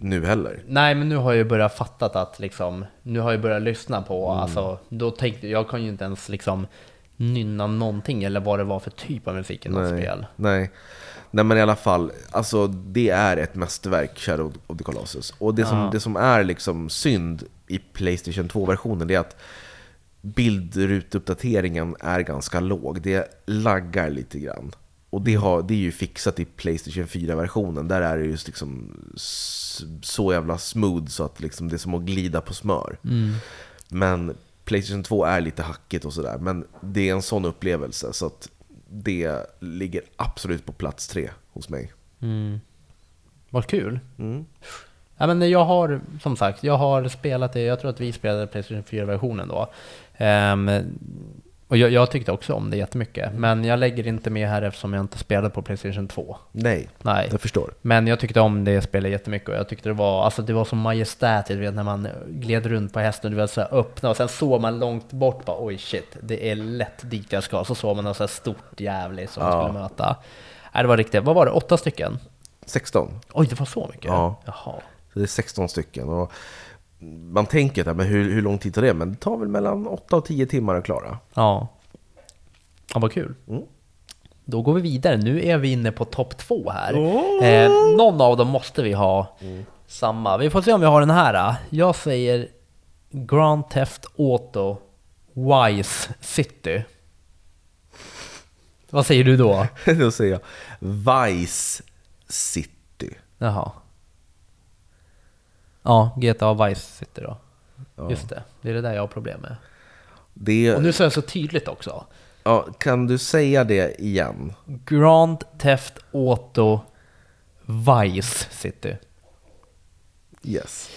nu heller. Nej, men nu har jag ju börjat fattat att liksom, nu har jag börjat lyssna på, alltså, då tänkte jag kan ju inte ens liksom nynna någonting eller vad det var för typ av musik i något Nej. spel. Nej. Nej men i alla fall, alltså det är ett mästerverk, Shadow of the Colossus. Och det som, Ja. det som är liksom synd i Playstation 2-versionen, det är att bildrutuppdateringen är ganska låg. Det laggar lite grann. Och det, har, det är ju fixat i Playstation 4-versionen. Där är det just liksom så jävla smooth så att liksom det är som att glida på smör. Men Playstation 2 är lite hackigt och sådär. Men det är en sån upplevelse så att det ligger absolut på plats tre hos mig. Mm. Vad kul. Mm. Ja, men jag har, som sagt, jag har spelat det, jag tror att vi spelade Playstation 4-versionen då. Ehm, och jag, jag tyckte också om det jättemycket, men jag lägger inte med här eftersom jag inte spelade på Playstation 2. Nej, Nej. jag förstår. Men jag tyckte om det spelet jättemycket och jag tyckte det var, alltså det var så majestätiskt, du vet när man gled runt på hästen, du vet så här öppna och sen såg man långt bort bara oj shit, det är lätt dit jag ska. Så såg man något så här stort jävligt som man Ja. skulle möta. Nej, det var riktigt, vad var det, åtta stycken? 16. Oj, det var så mycket? Ja. Jaha. Så det är 16 stycken. Och man tänker att hur, hur lång tid tar det? Men det tar väl mellan 8 och 10 timmar att klara. Ja. Ja, vad kul. Mm. Då går vi vidare. Nu är vi inne på topp två här. Eh, någon av dem måste vi ha samma. Vi får se om vi har den här. Jag säger Grand Theft Auto Wise City. Vad säger du då? Då säger jag Vice City. Jaha. Ja, GTA Vice City då. Just det, det är det där jag har problem med. Det, Och nu säger jag så tydligt också. ja, kan du säga det igen? Grand Theft Auto Vice City. Yes.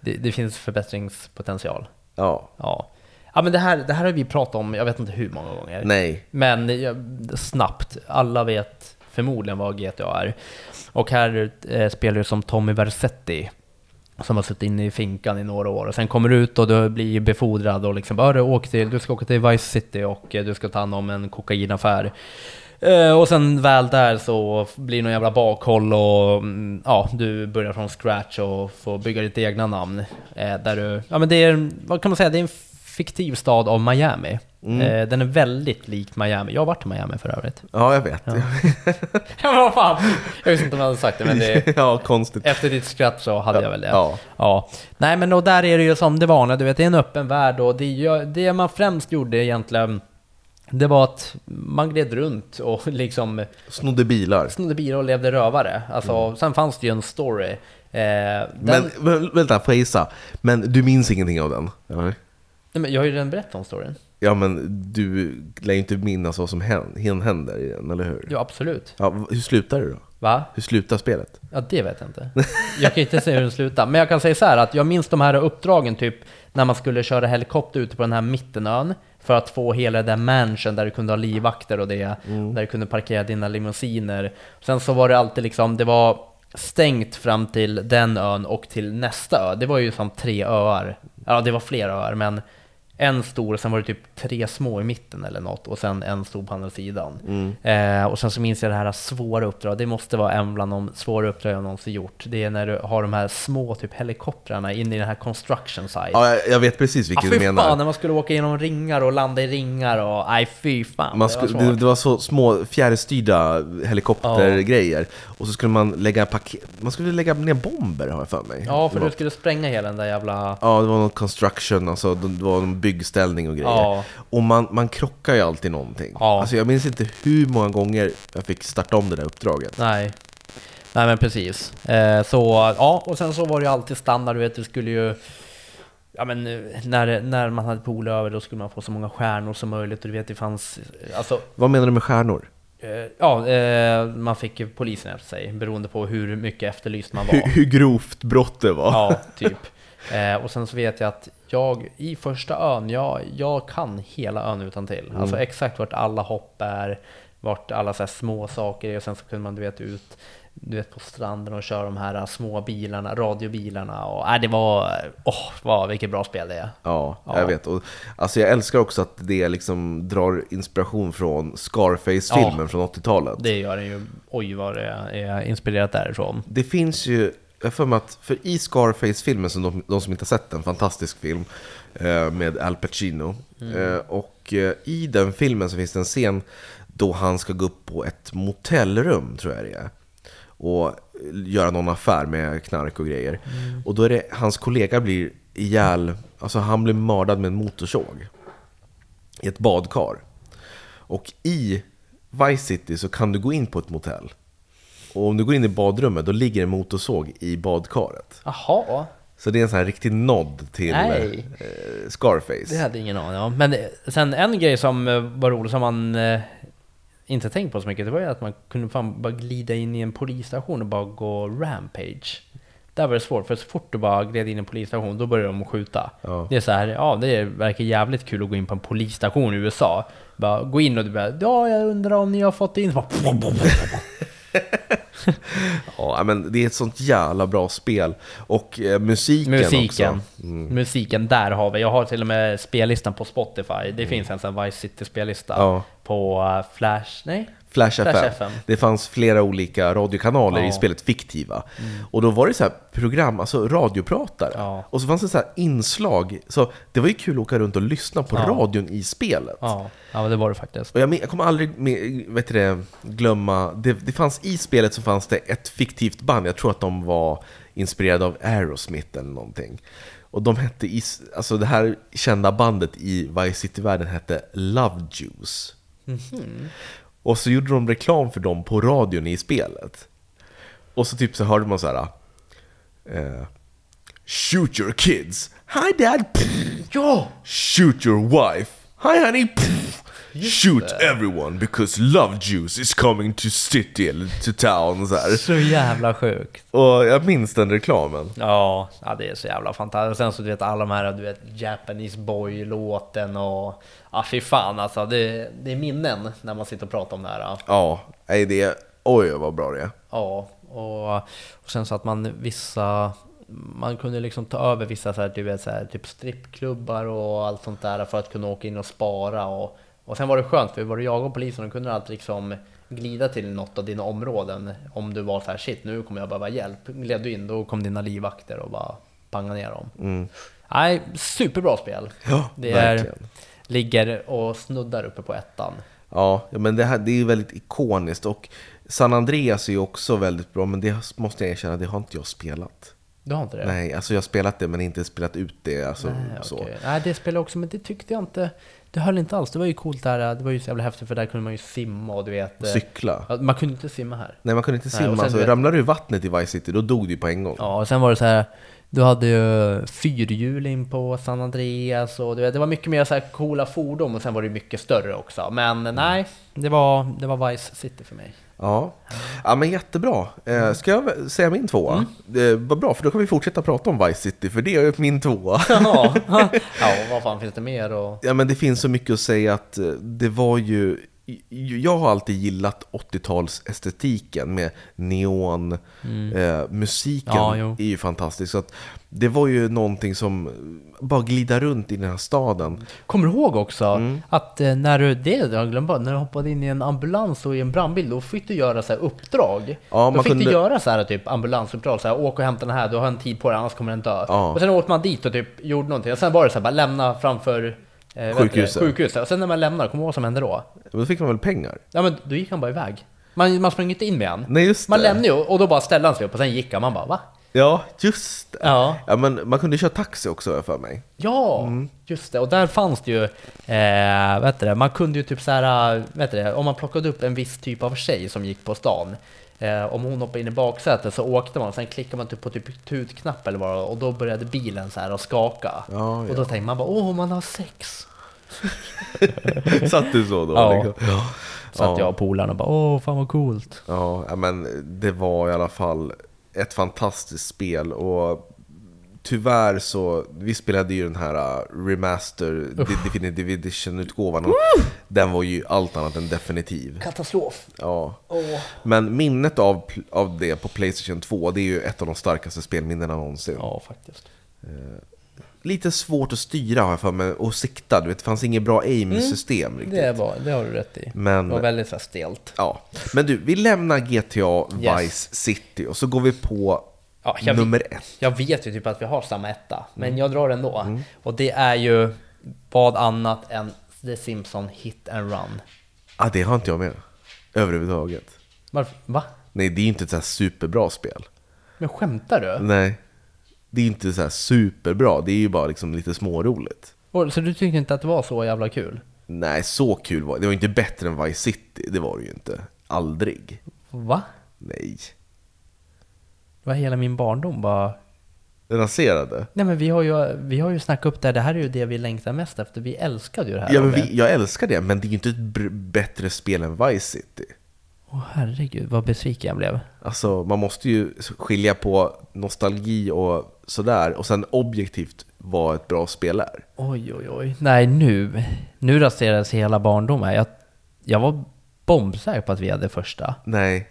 Det, det finns förbättringspotential. Ja. Ja. Ja men det här, det här har vi pratat om, jag vet inte hur många gånger. Nej. Men jag, snabbt, alla vet förmodligen vad GTA är. Och här eh, spelar du som Tommy Versetti. Som har suttit inne i finkan i några år och sen kommer du ut och du blir befordrad och liksom bara åk till, du ska åka till Vice City och eh, du ska ta hand om en kokainaffär. Eh, och sen väl där så blir det någon jävla bakhåll och mm, ja, du börjar från scratch och får bygga ditt egna namn. Eh, där du, ja men det är, vad kan man säga, det är en fiktiv stad av Miami. Eh, den är väldigt lik Miami. Jag har varit i Miami för övrigt. Ja, jag vet. Ja. Ja men vad fan! Jag visste inte om jag hade sagt det men det, Ja, konstigt. efter ditt skratt så hade jag väl det. Ja. Ja. Nej men och där är det ju som det vanliga, du vet det är en öppen värld och det, det man främst gjorde egentligen det var att man gled runt och liksom Snodde bilar. snodde bilar och levde rövare. Alltså, Sen fanns det ju en story. Eh, den, Men vänta, får jag gissa? Men du minns ingenting av den? Ja, Nej, men jag har ju redan berättat om storyn. ja men du lär ju inte minnas vad som hän- händer i den, eller hur? Ja, absolut. Ja, hur slutar det då? Va? Hur slutar spelet? Ja, det vet jag inte. Jag kan inte säga hur den slutar. Men jag kan säga så här att jag minns de här uppdragen typ när man skulle köra helikopter ute på den här mittenön för att få hela det där mansion där du kunde ha livvakter och det, där du kunde parkera dina limousiner. Sen så var det alltid liksom, det var stängt fram till den ön och till nästa ö. Det var ju som tre öar. Ja, det var fler öar, men en stor, sen var det typ tre små i mitten eller något och sen en stor på andra sidan. Eh, och sen så minns jag det här svåra uppdraget, det måste vara en bland de svåra uppdrag jag någonsin gjort. Det är när du har de här små typ helikoptrarna inne i den här construction site. Ja, jag, vet precis Ah, vilken fy du menar. fan, när man skulle åka genom ringar och landa i ringar och nej fy fan. Man det var det, det var så små fjärrstyrda helikoptergrejer. Och så skulle man lägga paket, man skulle lägga ner bomber har jag för mig. Ja, för du skulle spränga hela den där jävla... ja, det var någon construction, alltså det var någon byggställning och grejer. Ja. Och man, man krockar ju alltid någonting. Ja. Alltså jag minns inte hur många gånger jag fick starta om det där uppdraget. Nej. Nej men precis. Eh, så, ja, och sen så var det ju alltid standard, du vet, du skulle ju... Ja men eh, när, när man hade pool över då skulle man få så många stjärnor som möjligt och du vet det fanns... Alltså, Vad menar du med stjärnor? eh, ja, eh, man fick polisen efter sig beroende på hur mycket efterlyst man var. Hur, hur grovt brott det var? Ja, typ. Eh, och sen så vet jag att jag i första ön, jag, jag kan hela ön utan till. Alltså exakt vart alla hopp är, vart alla så små saker är och sen så kunde man du vet ut du vet på stranden och kör de här små bilarna, radiobilarna och nej, det var, åh, vad, vilket bra spel det är. Ja, Ja. jag vet. Och, alltså jag älskar också att det liksom drar inspiration från Scarface-filmen Ja. från 80-talet. Det gör den ju, oj vad det är inspirerat därifrån. Det finns ju, jag för mig att, för i Scarface-filmen, som de, de som inte har sett den, fantastisk film eh, med Al Pacino. Eh, och eh, i den filmen så finns det en scen då han ska gå upp på ett motellrum, tror jag det är. Och göra någon affär med knark och grejer. Och då är det, hans kollega blir ihjäl, alltså han blir mördad med en motorsåg. I ett badkar. Och i Vice City så kan du gå in på ett motell. Och om du går in i badrummet, då ligger en motorsåg i badkaret. Jaha, Så det är en sån här riktig nod till Nej. eh, Scarface. det hade jag ingen aning om. Men eh, sen en grej som eh, var rolig som man eh, inte tänkt på så mycket, det var ju att man kunde fan bara glida in i en polisstation och bara gå rampage. Där var det svårt, för så fort du bara gled in i en polisstation, då började de skjuta. Ja. Det är så här, ja det verkar jävligt kul att gå in på en polisstation i USA. Bara gå in och du bara, ja jag undrar om ni har fått in... Bara, Ja, men det är ett sånt jävla bra spel. Och eh, musiken, Musiken. också. Mm. Musiken, där har vi. Jag har till och med spellistan på Spotify. Det finns en sån här Vice City-spellista. Mm. Ja. På uh, Flash, nej? Flash, Flash FM. FM. Det fanns flera olika radiokanaler Ja. i spelet, fiktiva. Och då var det så här program, alltså radiopratare. Ja. Och så fanns det så här inslag. Så det var ju kul att åka runt och lyssna på Ja. radion i spelet. Ja, ja det var det faktiskt. Och jag, jag kommer aldrig med, vet det, glömma, det, det fanns i spelet så fanns det ett fiktivt band, jag tror att de var inspirerade av Aerosmith eller någonting. Och de hette, alltså det här kända bandet i Vice City-världen hette Love Juice. Och så gjorde de reklam för dem på radion i spelet. Och så typ så hörde man så här. eh, Shoot your kids! Hi dad! Ja! Shoot your wife! Hi honey! Shoot everyone because love juice is coming to city eller to town så här. Så jävla sjukt. Och jag minns den reklamen. Ja, ja, det är så jävla fantastiskt. Sen så du vet alla de här, du vet Japanese Boy-låten och... Ja, fy fan alltså. Det, det är minnen när man sitter och pratar om det här. Ja, nej det är... Oj vad bra det är. Ja, och, och sen så att man vissa man kunde liksom ta över vissa så här, du vet, så här, typ strippklubbar och allt sånt där för att kunna åka in och spara. Och, och sen var det skönt för var du jagade polisen och kunde du alltid liksom glida till något av dina områden. Om du var så här shit nu kommer jag behöva hjälp. Gled du in då kom dina livvakter och bara pangade ner dem. Nej, superbra spel. Ja, det är, verkligen. ligger och snuddar uppe på ettan. Ja, men det, här, det är väldigt ikoniskt och San Andreas är ju också väldigt bra, men det måste jag erkänna, det har inte jag spelat. Du har inte det? Nej, alltså jag har spelat det men inte spelat ut det. Alltså, Nej, så. Nej, det spelade jag också, men det tyckte jag inte. Det höll inte alls. Det var ju coolt där. Det var ju så jävla häftigt för där kunde man ju simma och du vet. eh, Cykla. Man kunde inte simma här. Nej, man kunde inte Nej, simma. sen du vet- ramlade du i vattnet i Vice City, då dog du på en gång. Ja, och sen var det så här. Du hade ju fyrhjuling på San Andreas och du vet, det var mycket mer så här coola fordon och sen var det mycket större också. Men nej, det var, det var Vice City för mig. Ja, ja men jättebra. Eh, ska jag säga min tvåa? Eh, vad bra, för då kan vi fortsätta prata om Vice City, för det är ju min tvåa. Ja, ja vad fan finns det mer? Och... Ja, men det finns så mycket att säga att eh, det var ju... Jag har alltid gillat 80-talsestetiken med neon. Eh, musiken Ja, är ju fantastisk. Så det var ju någonting som bara glida runt i den här staden. Kommer du ihåg också Mm. att eh, när du, det jag bort, när du hoppade in i en ambulans och i en brandbil, då fick du göra så här uppdrag. Ja, då man fick kunde- du göra så här typ ambulansuppdrag, så här, åk och hämta den här, du har en tid på dig, annars kommer den dö. Ja. Och sen åkte man dit och typ gjorde någonting, och sen var det så här, bara lämna framför eh, Sjukhuset. sjukhuset. Och sen när man lämnar, kommer du ihåg vad som hände då? Då fick man väl pengar? Ja men då gick han bara iväg. Man, man sprang inte in med han. Nej, just Man det. lämnade ju och då bara ställde han sig upp och sen gick han, man bara va? Ja, just det. Ja. Ja, men man kunde köra taxi också för mig. Ja, Mm. just det. Och där fanns det ju, eh, vet du det, man kunde ju typ så här, vet du det, om man plockade upp en viss typ av tjej som gick på stan. Eh, om hon hoppade in i baksätet så åkte man, sen klickade man typ på typ tutknapp eller vad och då började bilen så här att skaka. Ja, Och ja. då tänkte man bara, åh man har sex. Satt du så då? Ja. liksom? ja. Så att Ja. jag och polarna bara, åh fan vad coolt. Ja, ja, men det var i alla fall ett fantastiskt spel och tyvärr så, vi spelade ju den här uh, Remaster Definitive Edition-utgåvan och den var ju allt annat än definitiv. Katastrof. Ja. Åh. Men minnet av, av det på Playstation 2, det är ju ett av de starkaste spelminnena någonsin. Ja, faktiskt. Lite svårt att styra har jag för mig, och sikta. Du vet, det fanns inget bra aim-system riktigt. Det, var, det har du rätt i. Men- Det var väldigt stelt. Ja. Men du, vi lämnar GTA Yes. Vice City och så går vi på Ja, jag, nummer ett. jag vet ju typ att vi har samma etta, men Mm. jag drar ändå. Och det är ju vad annat än The Simpson Hit and Run. Ah, det har inte jag med. Överhuvudtaget. Varför? Va? Nej, det är inte ett så här superbra spel. Men skämtar du? Nej. Det är inte så superbra, det är ju bara liksom lite småroligt. Och- Så du tyckte inte att det var så jävla kul? Nej, så kul var det. Det var inte bättre än Vice City, det var det ju inte. Aldrig. Va? Nej. Det var hela min barndom bara... Raserade. Nej men vi har ju, vi har ju snackat upp det här, det här är ju det vi längtar mest efter. Vi älskade ju det här. Ja, men vi, jag älskar det, men det är ju inte ett bättre spel än Vice City. Åh herregud vad besviken jag blev. Alltså, man måste ju skilja på nostalgi och sådär, och sen objektivt vad ett bra spel är. Oj oj oj. Nej nu, nu raserades hela barndomen. Jag, jag var bombsäker på att vi hade första. Nej.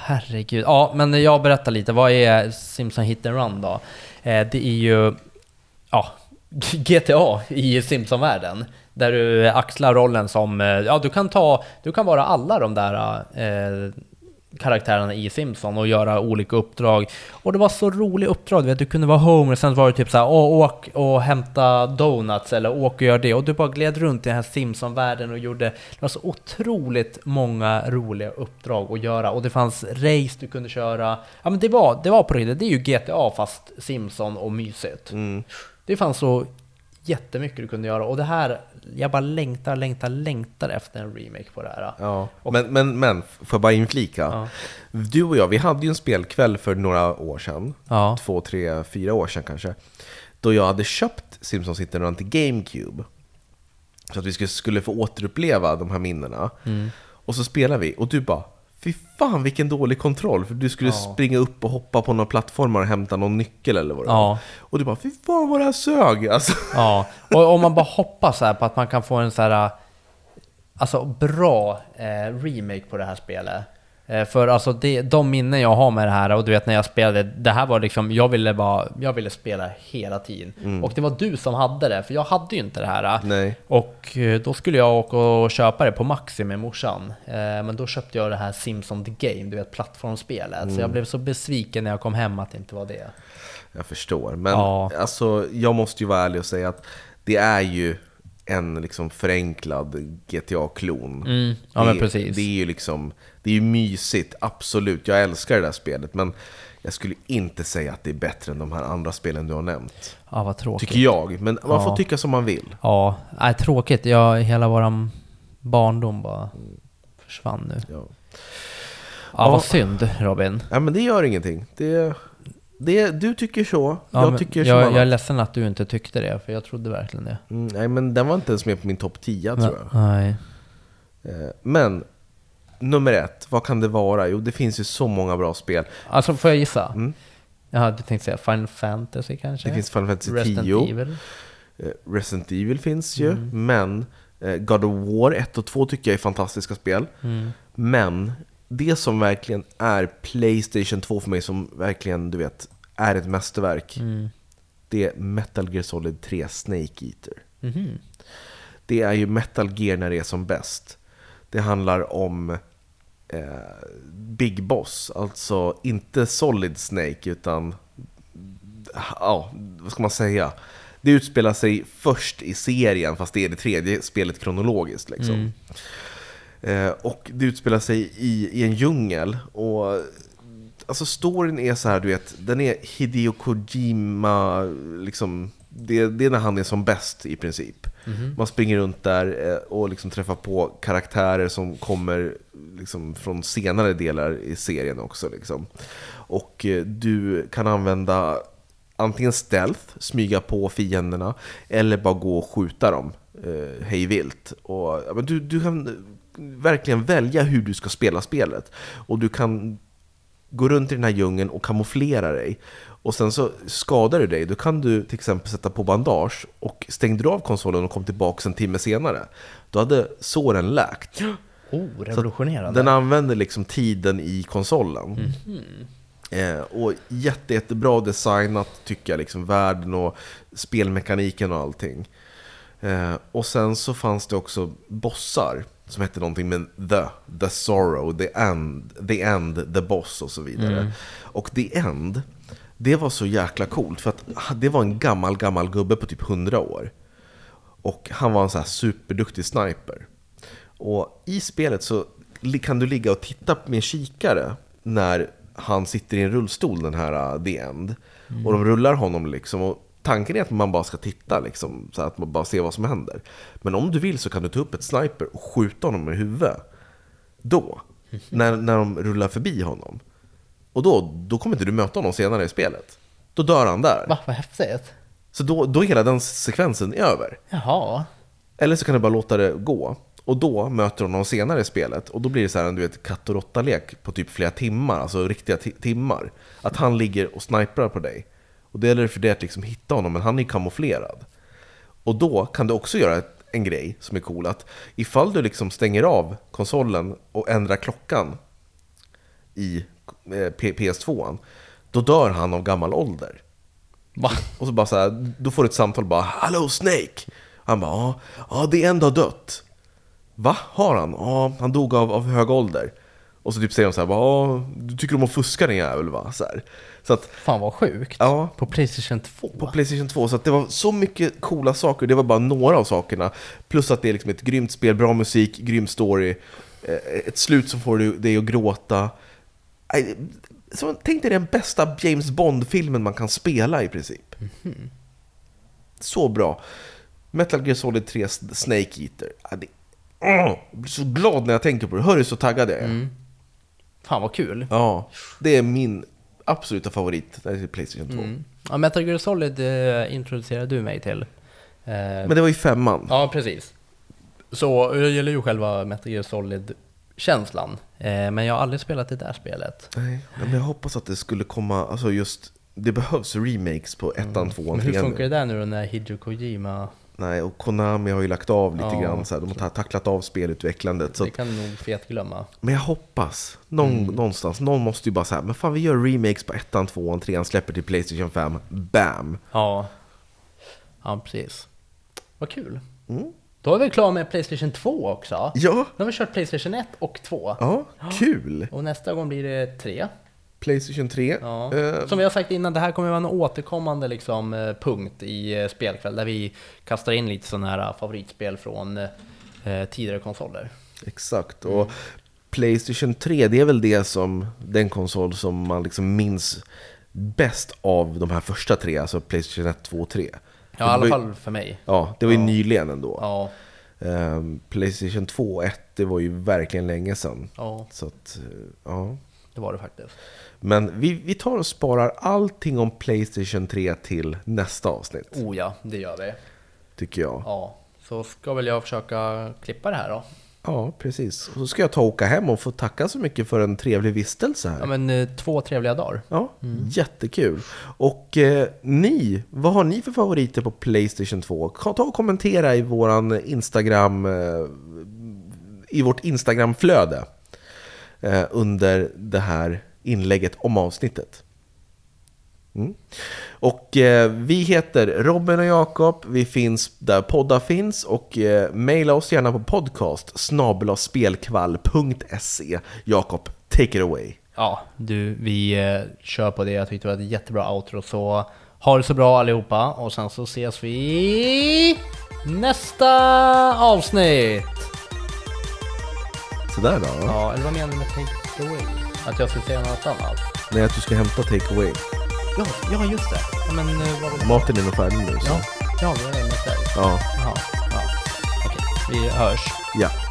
Herregud. Ja, men jag berättar lite. Vad är Simpson Hit and Run då? Eh, det är ju ja, GTA i Simpson-världen. Där du axlar rollen som, eh, ja du kan ta, du kan vara alla de där eh, karaktärerna i Simpson och göra olika uppdrag. Och det var så roliga uppdrag, du vet, du kunde vara Homer, sen var det typ så här, "Åh, åk och hämta donuts eller åk och gör det. Och du bara gled runt i den här Simpson-världen och gjorde, det var så otroligt många roliga uppdrag att göra. Och det fanns race du kunde köra. Ja men det var, det var på riktigt, det är ju GTA fast Simpson och mysigt. Mm. Det fanns så jättemycket du kunde göra och det här, jag bara längtar, längtar, längtar efter en remake på det här. Ja. Men, men, men, får jag bara inflika? Ja. Du och jag, vi hade ju en spelkväll för några år sedan. Ja. Två, tre, fyra år sedan kanske. Då jag hade köpt Simpsons Hit and Run till GameCube. Så att vi skulle, skulle få återuppleva de här minnena. Mm. Och så spelar vi, och du bara Fy fan vilken dålig kontroll, för du skulle Ja. springa upp och hoppa på några plattformar och hämta någon nyckel eller vad det Ja. var. Och du bara, fy fan vad det här sög! Alltså, Ja, och om man bara hoppas här på att man kan få en så här, alltså bra eh, remake på det här spelet. Eh, för alltså det, de minnen jag har med det här, och du vet när jag spelade, det här var liksom, jag ville bara, jag ville spela hela tiden. Och det var du som hade det, för jag hade ju inte det här. Nej. Och eh, då skulle jag åka och köpa det på Maxi med morsan. Eh, Men då köpte jag det här Simpson the Game, du vet plattformsspelet. Så jag blev så besviken när jag kom hem att det inte var det. Jag förstår, men Ja. alltså, jag måste ju vara ärlig och säga att det är ju en liksom förenklad GTA-klon. Mm, ja, det, men precis. Det är ju liksom, det är ju mysigt, absolut. Jag älskar det där spelet, men jag skulle inte säga att det är bättre än de här andra spelen du har nämnt. Ja, vad tråkigt. Tycker jag, men man får Ja. tycka som man vill. Ja, nej, tråkigt. Jag, hela våran barndom bara försvann nu. Ja. Ja, vad synd Robin. ja, men det gör ingenting. Det, det, du tycker så, Ja, jag tycker jag, annat. jag är ledsen att du inte tyckte det, för jag trodde verkligen det. Mm, nej, men den var inte ens med på min topp 10 tror jag. Nej. Eh, Men, nummer ett, vad kan det vara? Jo, det finns ju så många bra spel. Alltså, får jag gissa? Mm. Jaha, du tänkte säga Final Fantasy kanske? Det finns Final Fantasy Resident 10. Evil? Eh, Resident Evil finns ju, Mm. men eh, God of War 1 och 2 tycker jag är fantastiska spel. Mm. Men det som verkligen är Playstation 2 för mig, som verkligen, du vet, är ett mästerverk, Mm. det är Metal Gear Solid 3 Snake Eater. Mhm. Det är ju Metal Gear när det är som bäst. Det handlar om eh, Big Boss, alltså inte Solid Snake utan, ja, vad ska man säga? Det utspelar sig först i serien, fast det är det tredje spelet kronologiskt. Liksom. Mm. Eh, och det utspelar sig i, i en djungel. Och alltså storyn är så här, du vet, den är Hideo Kojima, liksom, det, det är när han är som bäst i princip. Man springer runt där eh, och liksom träffar på karaktärer som kommer liksom från senare delar i serien också. Liksom. Och eh, du kan använda antingen stealth, smyga på fienderna, eller bara gå och skjuta dem eh, hej vilt. Och, ja, men du, du kan verkligen välja hur du ska spela spelet. Och du kan gå runt i den här djungeln och kamouflera dig. Och sen så skadar du dig, då kan du till exempel sätta på bandage och stängde du av konsolen och kom tillbaka en timme senare, då hade såren läkt. Oh, revolutionerande. Den använder liksom tiden i konsolen. Eh, och jätte, jättebra designat tycker jag, liksom världen och spelmekaniken och allting. Eh, och sen så fanns det också bossar som hette någonting med the, the sorrow, the end, the end, the boss och så vidare. Och the end, det var så jäkla coolt för att det var en gammal, gammal gubbe på typ 100 år. Och han var en så här superduktig sniper. Och i spelet så kan du ligga och titta med kikare när han sitter i en rullstol, den här uh, The End. Och de rullar honom liksom. Och tanken är att man bara ska titta liksom, så att man bara ser vad som händer. Men om du vill så kan du ta upp ett sniper och skjuta honom i huvudet. Då, när, när de rullar förbi honom. Och då, då kommer inte du möta honom senare i spelet. Då dör han där. Va, vad häftigt. Så då, då är hela den sekvensen över. Jaha. Eller så kan du bara låta det gå. Och då möter de någon senare i spelet. Och då blir det så här en du vet, katt och råtta-lek på typ flera timmar. Alltså riktiga ti- timmar. Att han ligger och sniprar på dig. Och det gäller för dig att liksom hitta honom, men han är kamouflerad. Och då kan du också göra en grej som är cool. Att ifall du liksom stänger av konsolen och ändrar klockan i eh, P- PS2, då dör han av gammal ålder. Va? Och så bara så här, då får du ett samtal bara Hallå Snake! Han bara ja, det enda har dött. Va? Har han? Ja, han dog av, av hög ålder. Och så typ säger de så här, bara, du tycker om att fuska din jävel va? Så, här. så att, Fan vad sjukt. ja, På Playstation 2? på Playstation 2, så att det var så mycket coola saker, det var bara några av sakerna. Plus att det är liksom ett grymt spel, bra musik, grym story, eh, ett slut som får dig- att gråta. Så tänk dig den bästa James Bond-filmen man kan spela i princip. Så bra. Metal Gear Solid 3 Snake Eater. Jag blir så glad när jag tänker på det. Hör du så taggad jag är? Fan vad kul. Ja, det är min absoluta favorit. Det är Playstation 2. Mm. Ja, Metal Gear Solid eh, introducerade du mig till. Eh, Men det var ju femman. Ja, precis. Så jag gillar ju själva Metal Gear Solid-känslan. Eh, men jag har aldrig spelat det där spelet. Nej, men jag hoppas att det skulle komma, alltså just, det behövs remakes på ettan, tvåan, Men hur trean. funkar det där nu då när Hideo Kojima... Nej, och Konami har ju lagt av lite Ja. grann, så här, de har ta- tacklat av spelutvecklandet. Så Det att, kan nog fet glömma. men jag hoppas, någon, Mm. någonstans, någon måste ju bara säga, men fan vi gör remakes på ettan, tvåan, trean, släpper till Playstation 5, BAM! Ja. Ja, precis. Vad kul. Mm. Då är vi klara med Playstation 2 också. Ja, Nu har vi kört Playstation 1 och 2. ja, kul! Och nästa gång blir det 3. Playstation 3. Ja. Eh, Som vi har sagt innan, det här kommer vara en återkommande liksom, eh, punkt i eh, spelkväll där vi kastar in lite sådana här favoritspel från eh, tidigare konsoler. Exakt, och Playstation 3 det är väl det som, den konsol som man liksom minns bäst av de här första tre, alltså Playstation 1, 2 och 3. Ja, i alla fall för mig. Ja, det var ju Ja. nyligen ändå. Ja, Ehm, Playstation 2 och 1, det var ju verkligen länge sedan. ja, Så att, ja. det var det faktiskt. Men vi, vi tar och sparar allting om Playstation 3 till nästa avsnitt, Oh ja, det gör vi. tycker jag. Ja, så ska väl jag försöka klippa det här då. Ja, precis. Och så ska jag ta och åka hem och få tacka så mycket för en trevlig vistelse här. Ja men eh, två trevliga dagar. Ja, jättekul. Och eh, ni, vad har ni för favoriter på Playstation 2? Ka- Ta och kommentera i våran Instagram, eh, i vårt Instagramflöde eh, under det här inlägget om avsnittet. Mm. Och eh, vi heter Robin och Jakob, vi finns där poddar finns och eh, mejla oss gärna på podcast snabelaspelkvall.se Jakob, take it away. Ja, du, vi eh, kör på det. Jag tyckte det var ett jättebra outro. Så ha det så bra allihopa och sen så ses vi nästa avsnitt. Sådär då. Ja, eller vad menar du med take away? Att jag ska säga något annat? Nej, att du ska hämta take away. Ja, ja just det. Ja, men eh, vad vill Maten är nog färdig nu. Så. Ja, ja, det är där. Ja. Jaha, ja. Okej, vi hörs. ja.